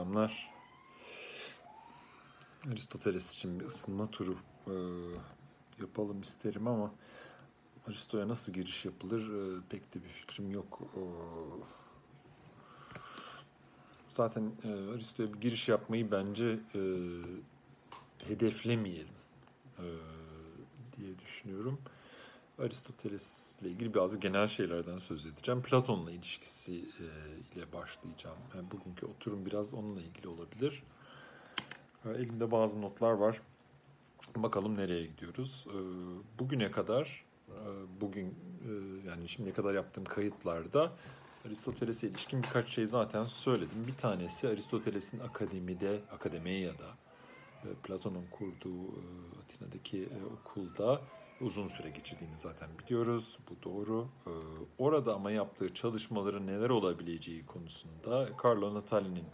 Selamlar. Aristoteles için bir ısınma turu e, yapalım isterim ama Aristo'ya nasıl giriş yapılır e, pek de bir fikrim yok. E, zaten e, Aristo'ya bir giriş yapmayı bence e, hedeflemeyelim e, diye düşünüyorum. Aristoteles ile ilgili bazı genel şeylerden söz edeceğim. Platon'la ilişkisi e, ile başlayacağım. Yani bugünkü oturum biraz onunla ilgili olabilir. E, elimde bazı notlar var. Bakalım nereye gidiyoruz. E, bugüne kadar, e, bugün e, yani şimdiye kadar yaptığım kayıtlarda Aristoteles'e ilişkin birkaç şey zaten söyledim. Bir tanesi Aristoteles'in akademide, akademiyada, e, Platon'un kurduğu e, Atina'daki e, okulda uzun süre geçirdiğini zaten biliyoruz. Bu doğru. Ee, orada ama yaptığı çalışmaların neler olabileceği konusunda Carlo Natali'nin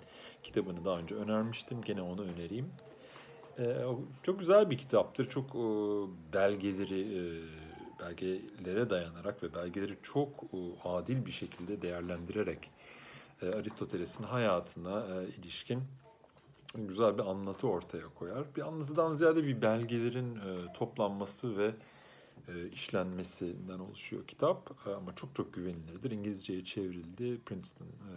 kitabını daha önce önermiştim. Gene onu önereyim. Ee, çok güzel bir kitaptır. Çok e, belgeleri e, belgelere dayanarak ve belgeleri çok e, adil bir şekilde değerlendirerek e, Aristoteles'in hayatına e, ilişkin güzel bir anlatı ortaya koyar. Bir anlatıdan ziyade bir belgelerin e, toplanması ve e, işlenmesinden oluşuyor kitap. E, ama çok çok güvenilirdir. İngilizceye çevrildi. Princeton e,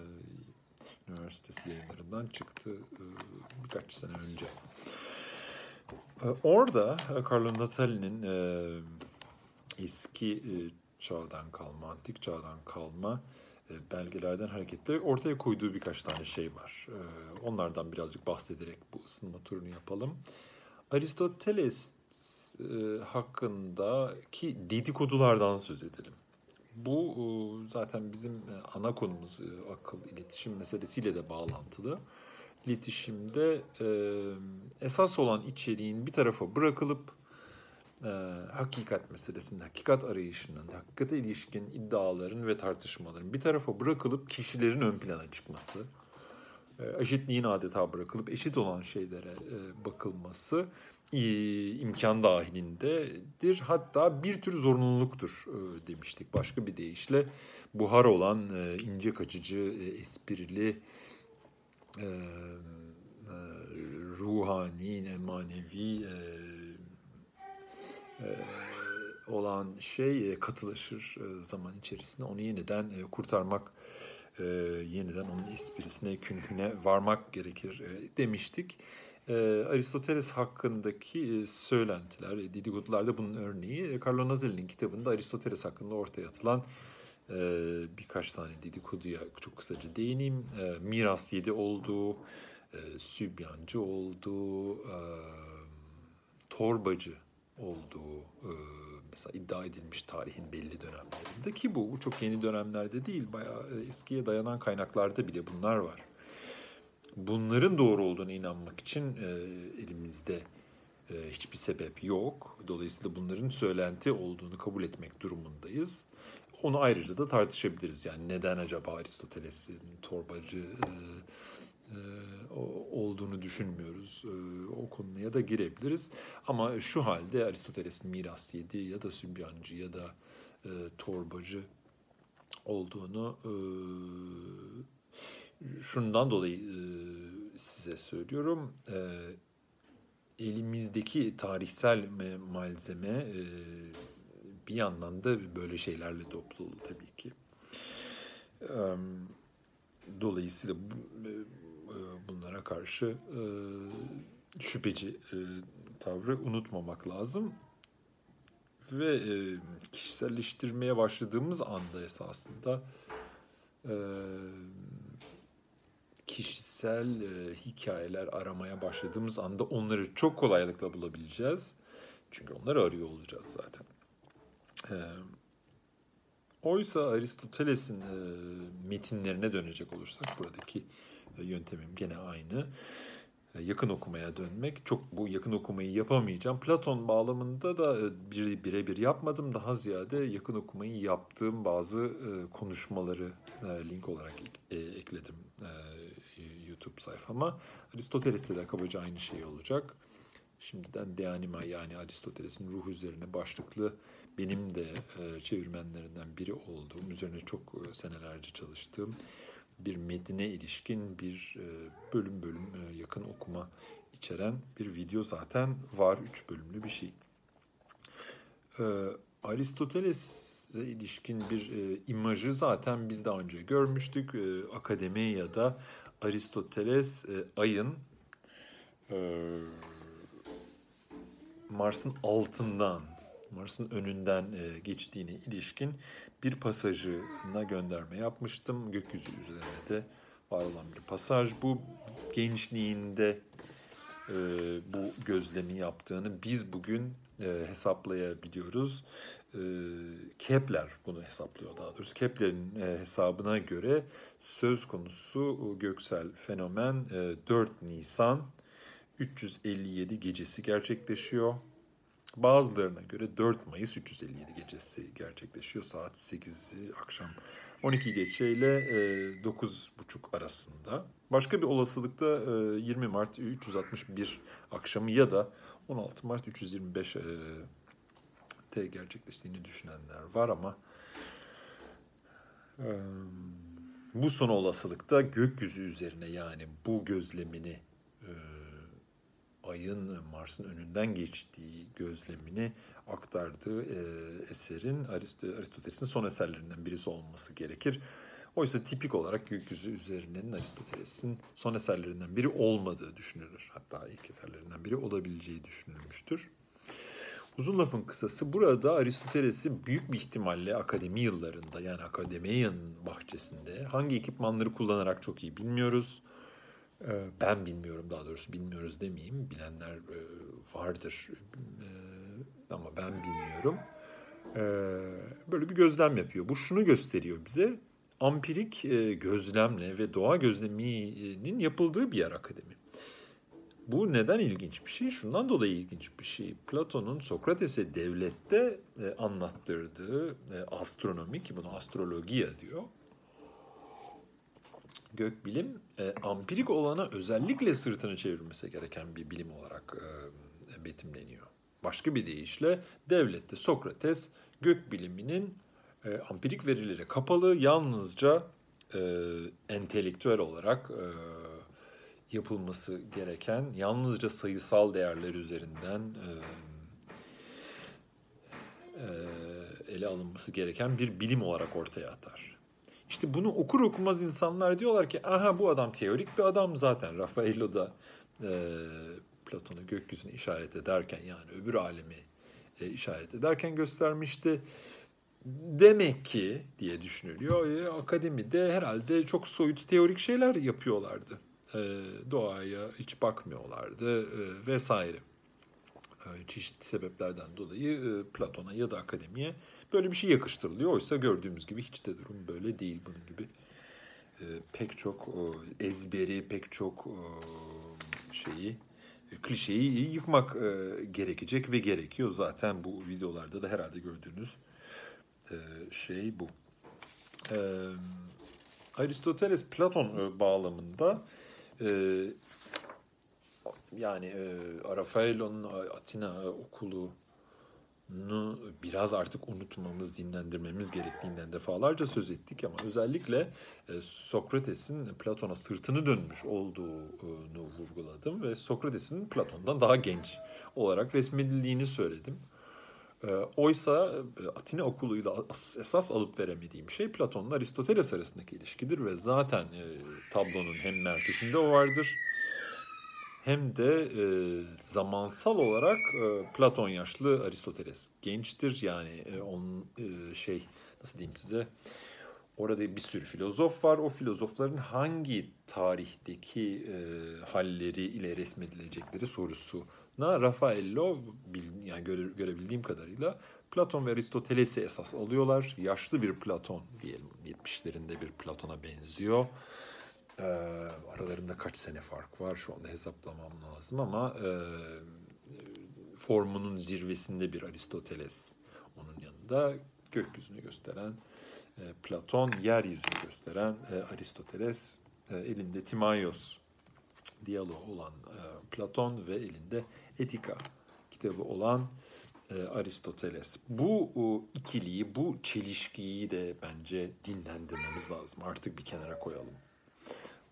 Üniversitesi yayınlarından çıktı e, birkaç sene önce. Orada Carlo Natali'nin eski e, çağdan kalma, antik çağdan kalma belgelerden hareketle ortaya koyduğu birkaç tane şey var. Onlardan birazcık bahsederek bu ısınma turunu yapalım. Aristoteles hakkındaki dedikodulardan söz edelim. Bu e, zaten bizim e, ana konumuz e, akıl iletişim meselesiyle de bağlantılı. İletişimde e, esas olan içeriğin bir tarafa bırakılıp e, hakikat meselesinin, hakikat arayışının, hakikate ilişkin iddiaların ve tartışmaların bir tarafa bırakılıp kişilerin ön plana çıkması, e, eşitliğin adeta bırakılıp eşit olan şeylere e, bakılması e, imkan dahilindedir. Hatta bir tür zorunluluktur e, demiştik. Başka bir deyişle buhar olan e, ince kaçıcı, e, esprili, e, e, ruhani, manevi e, e, olan şey e, katılaşır e, zaman içerisinde. Onu yeniden e, kurtarmak, e, yeniden onun esprisine, künhüne varmak gerekir e, demiştik. E, Aristoteles hakkındaki e, söylentiler ve dedikodularda bunun örneği. E, Carlo Natali'nin kitabında Aristoteles hakkında ortaya atılan e, birkaç tane dedikoduya çok kısaca değineyim. E, miras yedi olduğu, e, sübyancı olduğu, e, torbacı olduğu e, mesela iddia edilmiş tarihin belli dönemlerinde ki bu, bu çok yeni dönemlerde değil bayağı e, eskiye dayanan kaynaklarda bile bunlar var. Bunların doğru olduğunu inanmak için e, elimizde e, hiçbir sebep yok. Dolayısıyla bunların söylenti olduğunu kabul etmek durumundayız. Onu ayrıca da tartışabiliriz. Yani neden acaba Aristoteles'in torbacı e, e, olduğunu düşünmüyoruz. E, o konuya da girebiliriz. Ama şu halde Aristoteles'in miras yedi ya da sübyancı ya da e, torbacı olduğunu e, şundan dolayı e, size söylüyorum. Elimizdeki tarihsel malzeme bir yandan da böyle şeylerle dolu tabii ki. Dolayısıyla bu, bunlara karşı e, şüpheci e, tavrı unutmamak lazım. Ve e, kişiselleştirmeye başladığımız anda esasında e, kişisel e, hikayeler aramaya başladığımız anda onları çok kolaylıkla bulabileceğiz. Çünkü onları arıyor olacağız zaten. E, oysa Aristoteles'in e, metinlerine dönecek olursak buradaki e, yöntemim gene aynı. E, yakın okumaya dönmek. Çok bu yakın okumayı yapamayacağım. Platon bağlamında da e, bir birebir yapmadım. Daha ziyade yakın okumayı yaptığım bazı konuşmaları link olarak ekledim YouTube sayfama. Aristoteles'te de kabaca aynı şey olacak. Şimdiden De Anima yani Aristoteles'in ruh üzerine başlıklı benim de çevirmenlerinden biri olduğum, üzerine çok senelerce çalıştığım bir metine ilişkin bir e, bölüm bölüm e, yakın okuma içeren bir video zaten var. Üç bölümlü bir şey. E, Aristoteles'e ilişkin bir e, imajı zaten biz daha önce görmüştük. E, Akademiya'da Aristoteles e, ayın e, Mars'ın altından, Mars'ın önünden e, geçtiğine ilişkin bir pasajına gönderme yapmıştım. Gökyüzü üzerine de var olan bir pasaj. Bu gençliğinde e, bu gözlemi yaptığını biz bugün e, hesaplayabiliyoruz. E, Kepler bunu hesaplıyor daha doğrusu. Kepler'in hesabına göre söz konusu göksel fenomen e, 4 Nisan 357 gecesi gerçekleşiyor. Bazılarına göre 4 Mayıs 357 gecesi gerçekleşiyor. Saat 8'i akşam 12 geçe ile 9.30 arasında. Başka bir olasılıkta 20 Mart 361 akşamı ya da 16 Mart 325 te gerçekleştiğini düşünenler var ama bu son olasılıkta gökyüzü üzerine yani bu gözlemini ayın Mars'ın önünden geçtiği gözlemini aktardığı e, eserin Aristoteles'in son eserlerinden birisi olması gerekir. Oysa tipik olarak gökyüzü üzerinin Aristoteles'in son eserlerinden biri olmadığı düşünülür. Hatta ilk eserlerinden biri olabileceği düşünülmüştür. Uzun lafın kısası burada Aristoteles'i büyük bir ihtimalle akademi yıllarında yani akademiyan bahçesinde hangi ekipmanları kullanarak çok iyi bilmiyoruz ben bilmiyorum daha doğrusu bilmiyoruz demeyeyim. Bilenler e, vardır e, ama ben bilmiyorum. Ee, böyle bir gözlem yapıyor. Bu şunu gösteriyor bize. Ampirik e, gözlemle ve doğa gözleminin yapıldığı bir yer akademi. Bu neden ilginç bir şey? Şundan dolayı ilginç bir şey. Platon'un Sokrates'e devlette anlattırdığı astronomi ki bunu astrologiya diyor gökbilim e, ampirik olana özellikle sırtını çevirmesi gereken bir bilim olarak e, betimleniyor. Başka bir deyişle devlette Sokrates gökbiliminin e, ampirik verilere kapalı yalnızca e, entelektüel olarak e, yapılması gereken yalnızca sayısal değerler üzerinden e, e, ele alınması gereken bir bilim olarak ortaya atar. İşte bunu okur okumaz insanlar diyorlar ki aha bu adam teorik bir adam zaten. Raffaello da e, Platon'u gökyüzünü işaret ederken yani öbür alemi e, işaret ederken göstermişti. Demek ki diye düşünülüyor. E, akademide herhalde çok soyut teorik şeyler yapıyorlardı. E, doğaya hiç bakmıyorlardı e, vesaire. E, çeşitli sebeplerden dolayı e, Platon'a ya da akademiye böyle bir şey yakıştırılıyor. Oysa gördüğümüz gibi hiç de durum böyle değil. Bunun gibi e, pek çok ezberi, pek çok şeyi, klişeyi yıkmak gerekecek ve gerekiyor. Zaten bu videolarda da herhalde gördüğünüz şey bu. Aristoteles Platon bağlamında yani e, Raffaello'nun Atina okulunu biraz artık unutmamız, dinlendirmemiz gerektiğinden defalarca söz ettik ama özellikle e, Sokrates'in Platon'a sırtını dönmüş olduğunu vurguladım ve Sokrates'in Platon'dan daha genç olarak resmedildiğini söyledim. E, oysa e, Atina okuluyla esas alıp veremediğim şey Platon'la Aristoteles arasındaki ilişkidir ve zaten tablonun hem merkezinde o vardır hem de e, zamansal olarak e, Platon yaşlı Aristoteles gençtir. Yani e, onun e, şey nasıl diyeyim size orada bir sürü filozof var. O filozofların hangi tarihteki e, halleri ile resmedilecekleri sorusuna Raffaello yani göre, görebildiğim kadarıyla Platon ve Aristoteles'i esas alıyorlar. Yaşlı bir Platon diyelim 70'lerinde bir Platon'a benziyor. E, aralarında kaç sene fark var şu anda hesaplamam lazım ama e, formunun zirvesinde bir Aristoteles onun yanında gökyüzünü gösteren e, Platon, yeryüzünü gösteren e, Aristoteles, e, elinde Timaios diyaloğu olan e, Platon ve elinde Etika kitabı olan e, Aristoteles. Bu o, ikiliyi, bu çelişkiyi de bence dinlendirmemiz lazım. Artık bir kenara koyalım.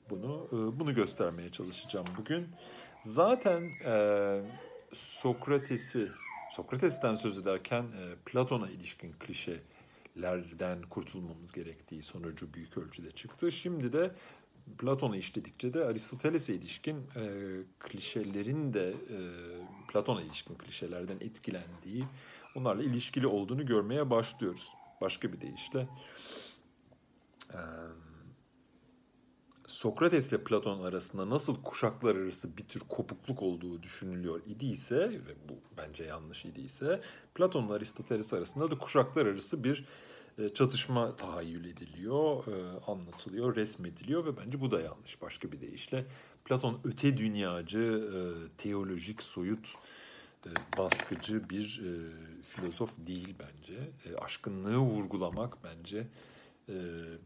Bunu. E, bunu göstermeye çalışacağım bugün. Zaten e, Sokrates'i Sokrates'ten söz ederken e, Platon'a ilişkin klişelerden kurtulmamız gerektiği sonucu büyük ölçüde çıktı. Şimdi de Platon'u işledikçe de Aristoteles'e ilişkin e, klişelerin de e, Platon'a ilişkin klişelerden etkilendiği, onlarla ilişkili olduğunu görmeye başlıyoruz. Başka bir deyişle e, Sokrates ile Platon arasında nasıl kuşaklar arası bir tür kopukluk olduğu düşünülüyor idiyse ve bu bence yanlış idiyse Platon ile Aristoteles arasında da kuşaklar arası bir e, çatışma tahayyül ediliyor, e, anlatılıyor, resmediliyor ve bence bu da yanlış başka bir deyişle. Platon öte dünyacı, e, teolojik, soyut, baskıcı bir filozof değil bence. Aşkınlığı vurgulamak bence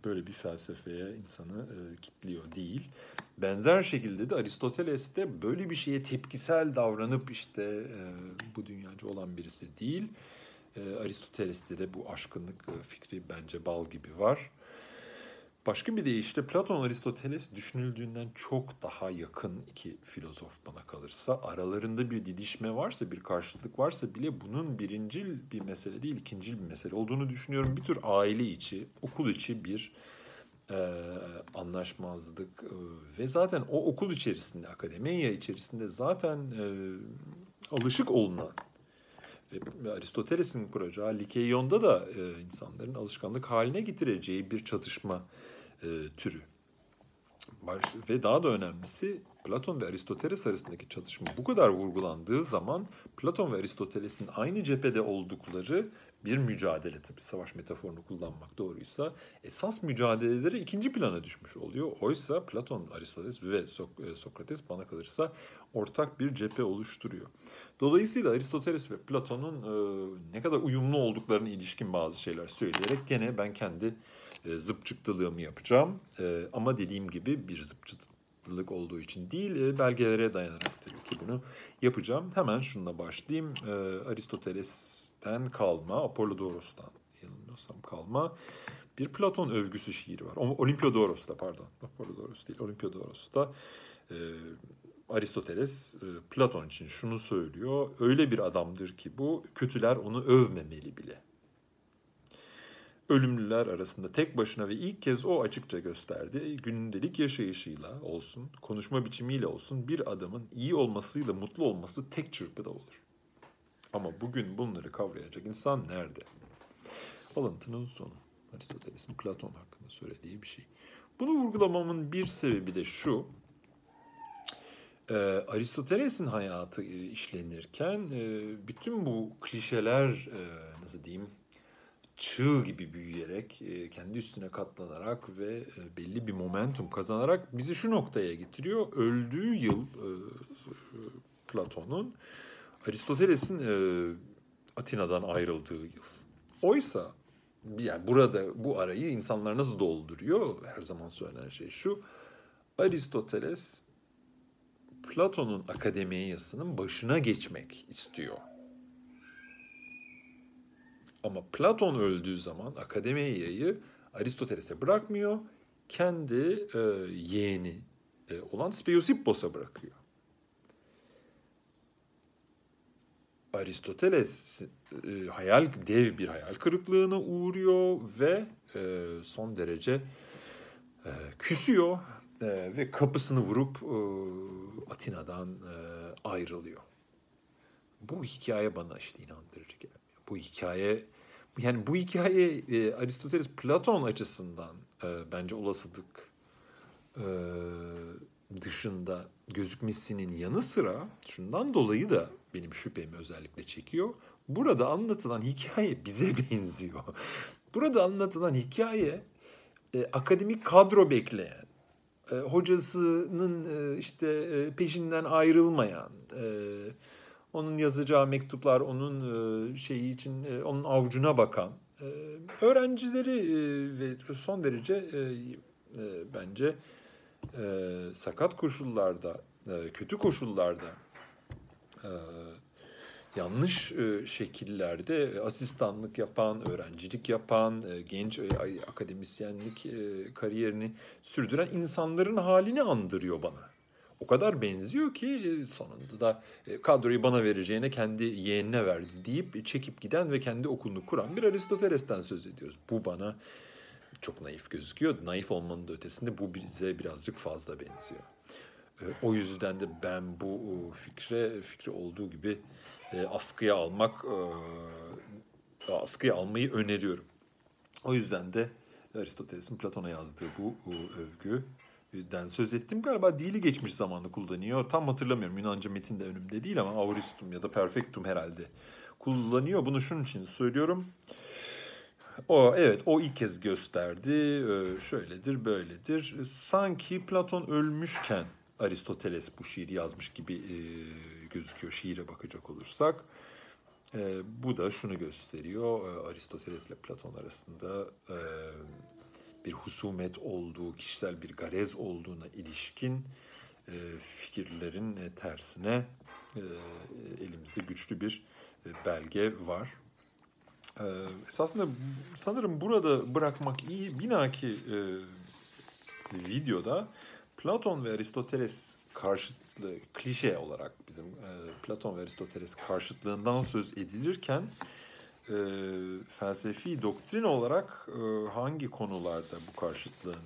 böyle bir felsefeye insanı kitliyor değil. Benzer şekilde de Aristoteles de böyle bir şeye tepkisel davranıp işte bu dünyacı olan birisi değil e, Aristoteles'te de bu aşkınlık e, fikri bence bal gibi var. Başka bir deyişle Platon Aristoteles düşünüldüğünden çok daha yakın iki filozof bana kalırsa. Aralarında bir didişme varsa, bir karşıtlık varsa bile bunun birincil bir mesele değil, ikincil bir mesele olduğunu düşünüyorum. Bir tür aile içi, okul içi bir e, anlaşmazlık e, ve zaten o okul içerisinde, akademiya içerisinde zaten e, alışık olunan Aristoteles'in kuracağı Likeion'da da e, insanların alışkanlık haline getireceği bir çatışma e, türü. Baş, ve daha da önemlisi Platon ve Aristoteles arasındaki çatışma bu kadar vurgulandığı zaman Platon ve Aristoteles'in aynı cephede oldukları bir mücadele tabii savaş metaforunu kullanmak doğruysa esas mücadeleleri ikinci plana düşmüş oluyor. Oysa Platon, Aristoteles ve Sok- e, Sokrates bana kalırsa ortak bir cephe oluşturuyor. Dolayısıyla Aristoteles ve Platon'un e, ne kadar uyumlu olduklarına ilişkin bazı şeyler söyleyerek gene ben kendi e, zıpçıktılığımı yapacağım. E, ama dediğim gibi bir zıpçıklık olduğu için değil, e, belgelere dayanarak tabii ki bunu yapacağım. Hemen şununla başlayayım. E, Aristoteles'ten kalma, Apollodoros'tan yanılmıyorsam kalma bir Platon övgüsü şiiri var. Olimpiyodoros'ta pardon. Apollodoros değil, Olimpiyodoros'ta. E, Aristoteles e, Platon için şunu söylüyor. Öyle bir adamdır ki bu kötüler onu övmemeli bile. Ölümlüler arasında tek başına ve ilk kez o açıkça gösterdi. Gündelik yaşayışıyla olsun, konuşma biçimiyle olsun bir adamın iyi olmasıyla mutlu olması tek çırpıda olur. Ama bugün bunları kavrayacak insan nerede? Alıntının sonu. Aristoteles'in Platon hakkında söylediği bir şey. Bunu vurgulamamın bir sebebi de şu. E, Aristoteles'in hayatı e, işlenirken e, bütün bu klişeler nasıl diyeyim çığ gibi büyüyerek, e, kendi üstüne katlanarak ve e, belli bir momentum kazanarak bizi şu noktaya getiriyor. Öldüğü yıl e, Platon'un Aristoteles'in Atina'dan ayrıldığı yıl. Oysa yani burada bu arayı insanlar nasıl dolduruyor? Her zaman söylenen şey şu. Aristoteles Platon'un akademiyasının başına geçmek istiyor. Ama Platon öldüğü zaman akademiyayı Aristoteles'e bırakmıyor. Kendi e, yeğeni e, olan Speusipos'a bırakıyor. Aristoteles e, hayal dev bir hayal kırıklığına uğruyor ve e, son derece e, küsüyor e, ve kapısını vurup e, Atina'dan e, ayrılıyor. Bu hikaye bana işte inandırıcı gelmiyor. Bu hikaye yani bu hikaye e, Aristoteles Platon açısından e, bence olasılık e, dışında gözükmesinin yanı sıra şundan dolayı da benim şüphemi özellikle çekiyor. Burada anlatılan hikaye bize benziyor. Burada anlatılan hikaye e, akademik kadro bekleyen, e, hocasının e, işte e, peşinden ayrılmayan, e, onun yazacağı mektuplar onun e, şeyi için e, onun avucuna bakan e, öğrencileri ve son derece bence sakat koşullarda, kötü koşullarda yanlış şekillerde asistanlık yapan, öğrencilik yapan, genç akademisyenlik kariyerini sürdüren insanların halini andırıyor bana. O kadar benziyor ki e, sonunda da e, kadroyu bana vereceğine kendi yeğenine verdi deyip çekip giden ve kendi okulunu kuran bir Aristoteles'ten söz ediyoruz. Bu bana çok naif gözüküyor. Naif olmanın da ötesinde bu bize birazcık fazla benziyor. E, o yüzden de ben bu fikre fikri olduğu gibi askıya almak askıya almayı öneriyorum. O yüzden de Aristoteles'in Platon'a yazdığı bu övgü den söz ettim. Galiba dili geçmiş zamanlı kullanıyor. Tam hatırlamıyorum. Yunanca metin de önümde değil ama auristum ya da perfectum herhalde kullanıyor. Bunu şunun için söylüyorum. O evet o ilk kez gösterdi. Ee, şöyledir, böyledir. Sanki Platon ölmüşken Aristoteles bu şiiri yazmış gibi e, gözüküyor şiire bakacak olursak. E, bu da şunu gösteriyor. E, Aristoteles ile Platon arasında e, bir husumet olduğu, kişisel bir garez olduğuna ilişkin e, fikirlerin e, tersine e, elimizde güçlü bir belge var. Esasında sanırım burada bırakmak iyi. Binaki videoda Platon ve Aristoteles karşıtlığı, klişe olarak bizim Platon ve Aristoteles karşıtlığından söz edilirken e, felsefi doktrin olarak e, hangi konularda bu karşıtlığın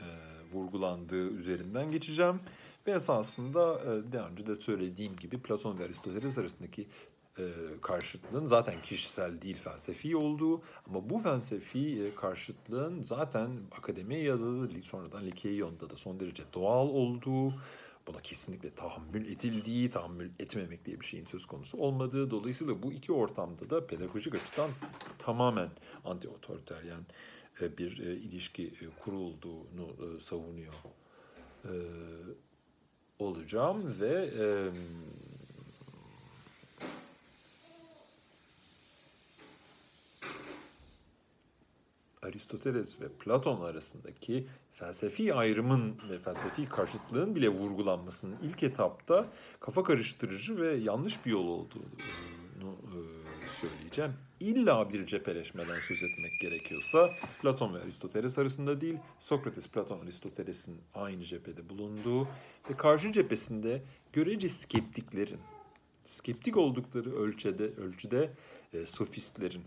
e, vurgulandığı üzerinden geçeceğim. Ve esasında e, daha önce de söylediğim gibi Platon ve Aristoteles arasındaki e, karşıtlığın zaten kişisel değil felsefi olduğu ama bu felsefi e, karşıtlığın zaten akademiye da sonradan Likeion'da da son derece doğal olduğu buna kesinlikle tahammül edildiği, tahammül etmemek diye bir şeyin söz konusu olmadığı. Dolayısıyla bu iki ortamda da pedagojik açıdan tamamen anti-otoriteryen e, bir e, ilişki e, kurulduğunu savunuyor olacağım ve Aristoteles ve Platon arasındaki felsefi ayrımın ve felsefi karşıtlığın bile vurgulanmasının ilk etapta kafa karıştırıcı ve yanlış bir yol olduğunu e, söyleyeceğim. İlla bir cepheleşmeden söz etmek gerekiyorsa Platon ve Aristoteles arasında değil, Sokrates, Platon, Aristoteles'in aynı cephede bulunduğu ve karşı cephesinde görece skeptiklerin, skeptik oldukları ölçüde, ölçüde e, sofistlerin,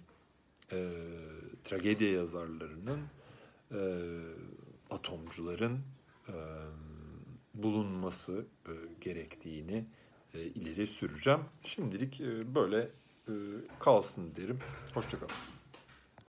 e, tragedya yazarlarının, e, atomcuların e, bulunması e, gerektiğini e, ileri süreceğim. Şimdilik e, böyle e, kalsın derim. Hoşçakalın.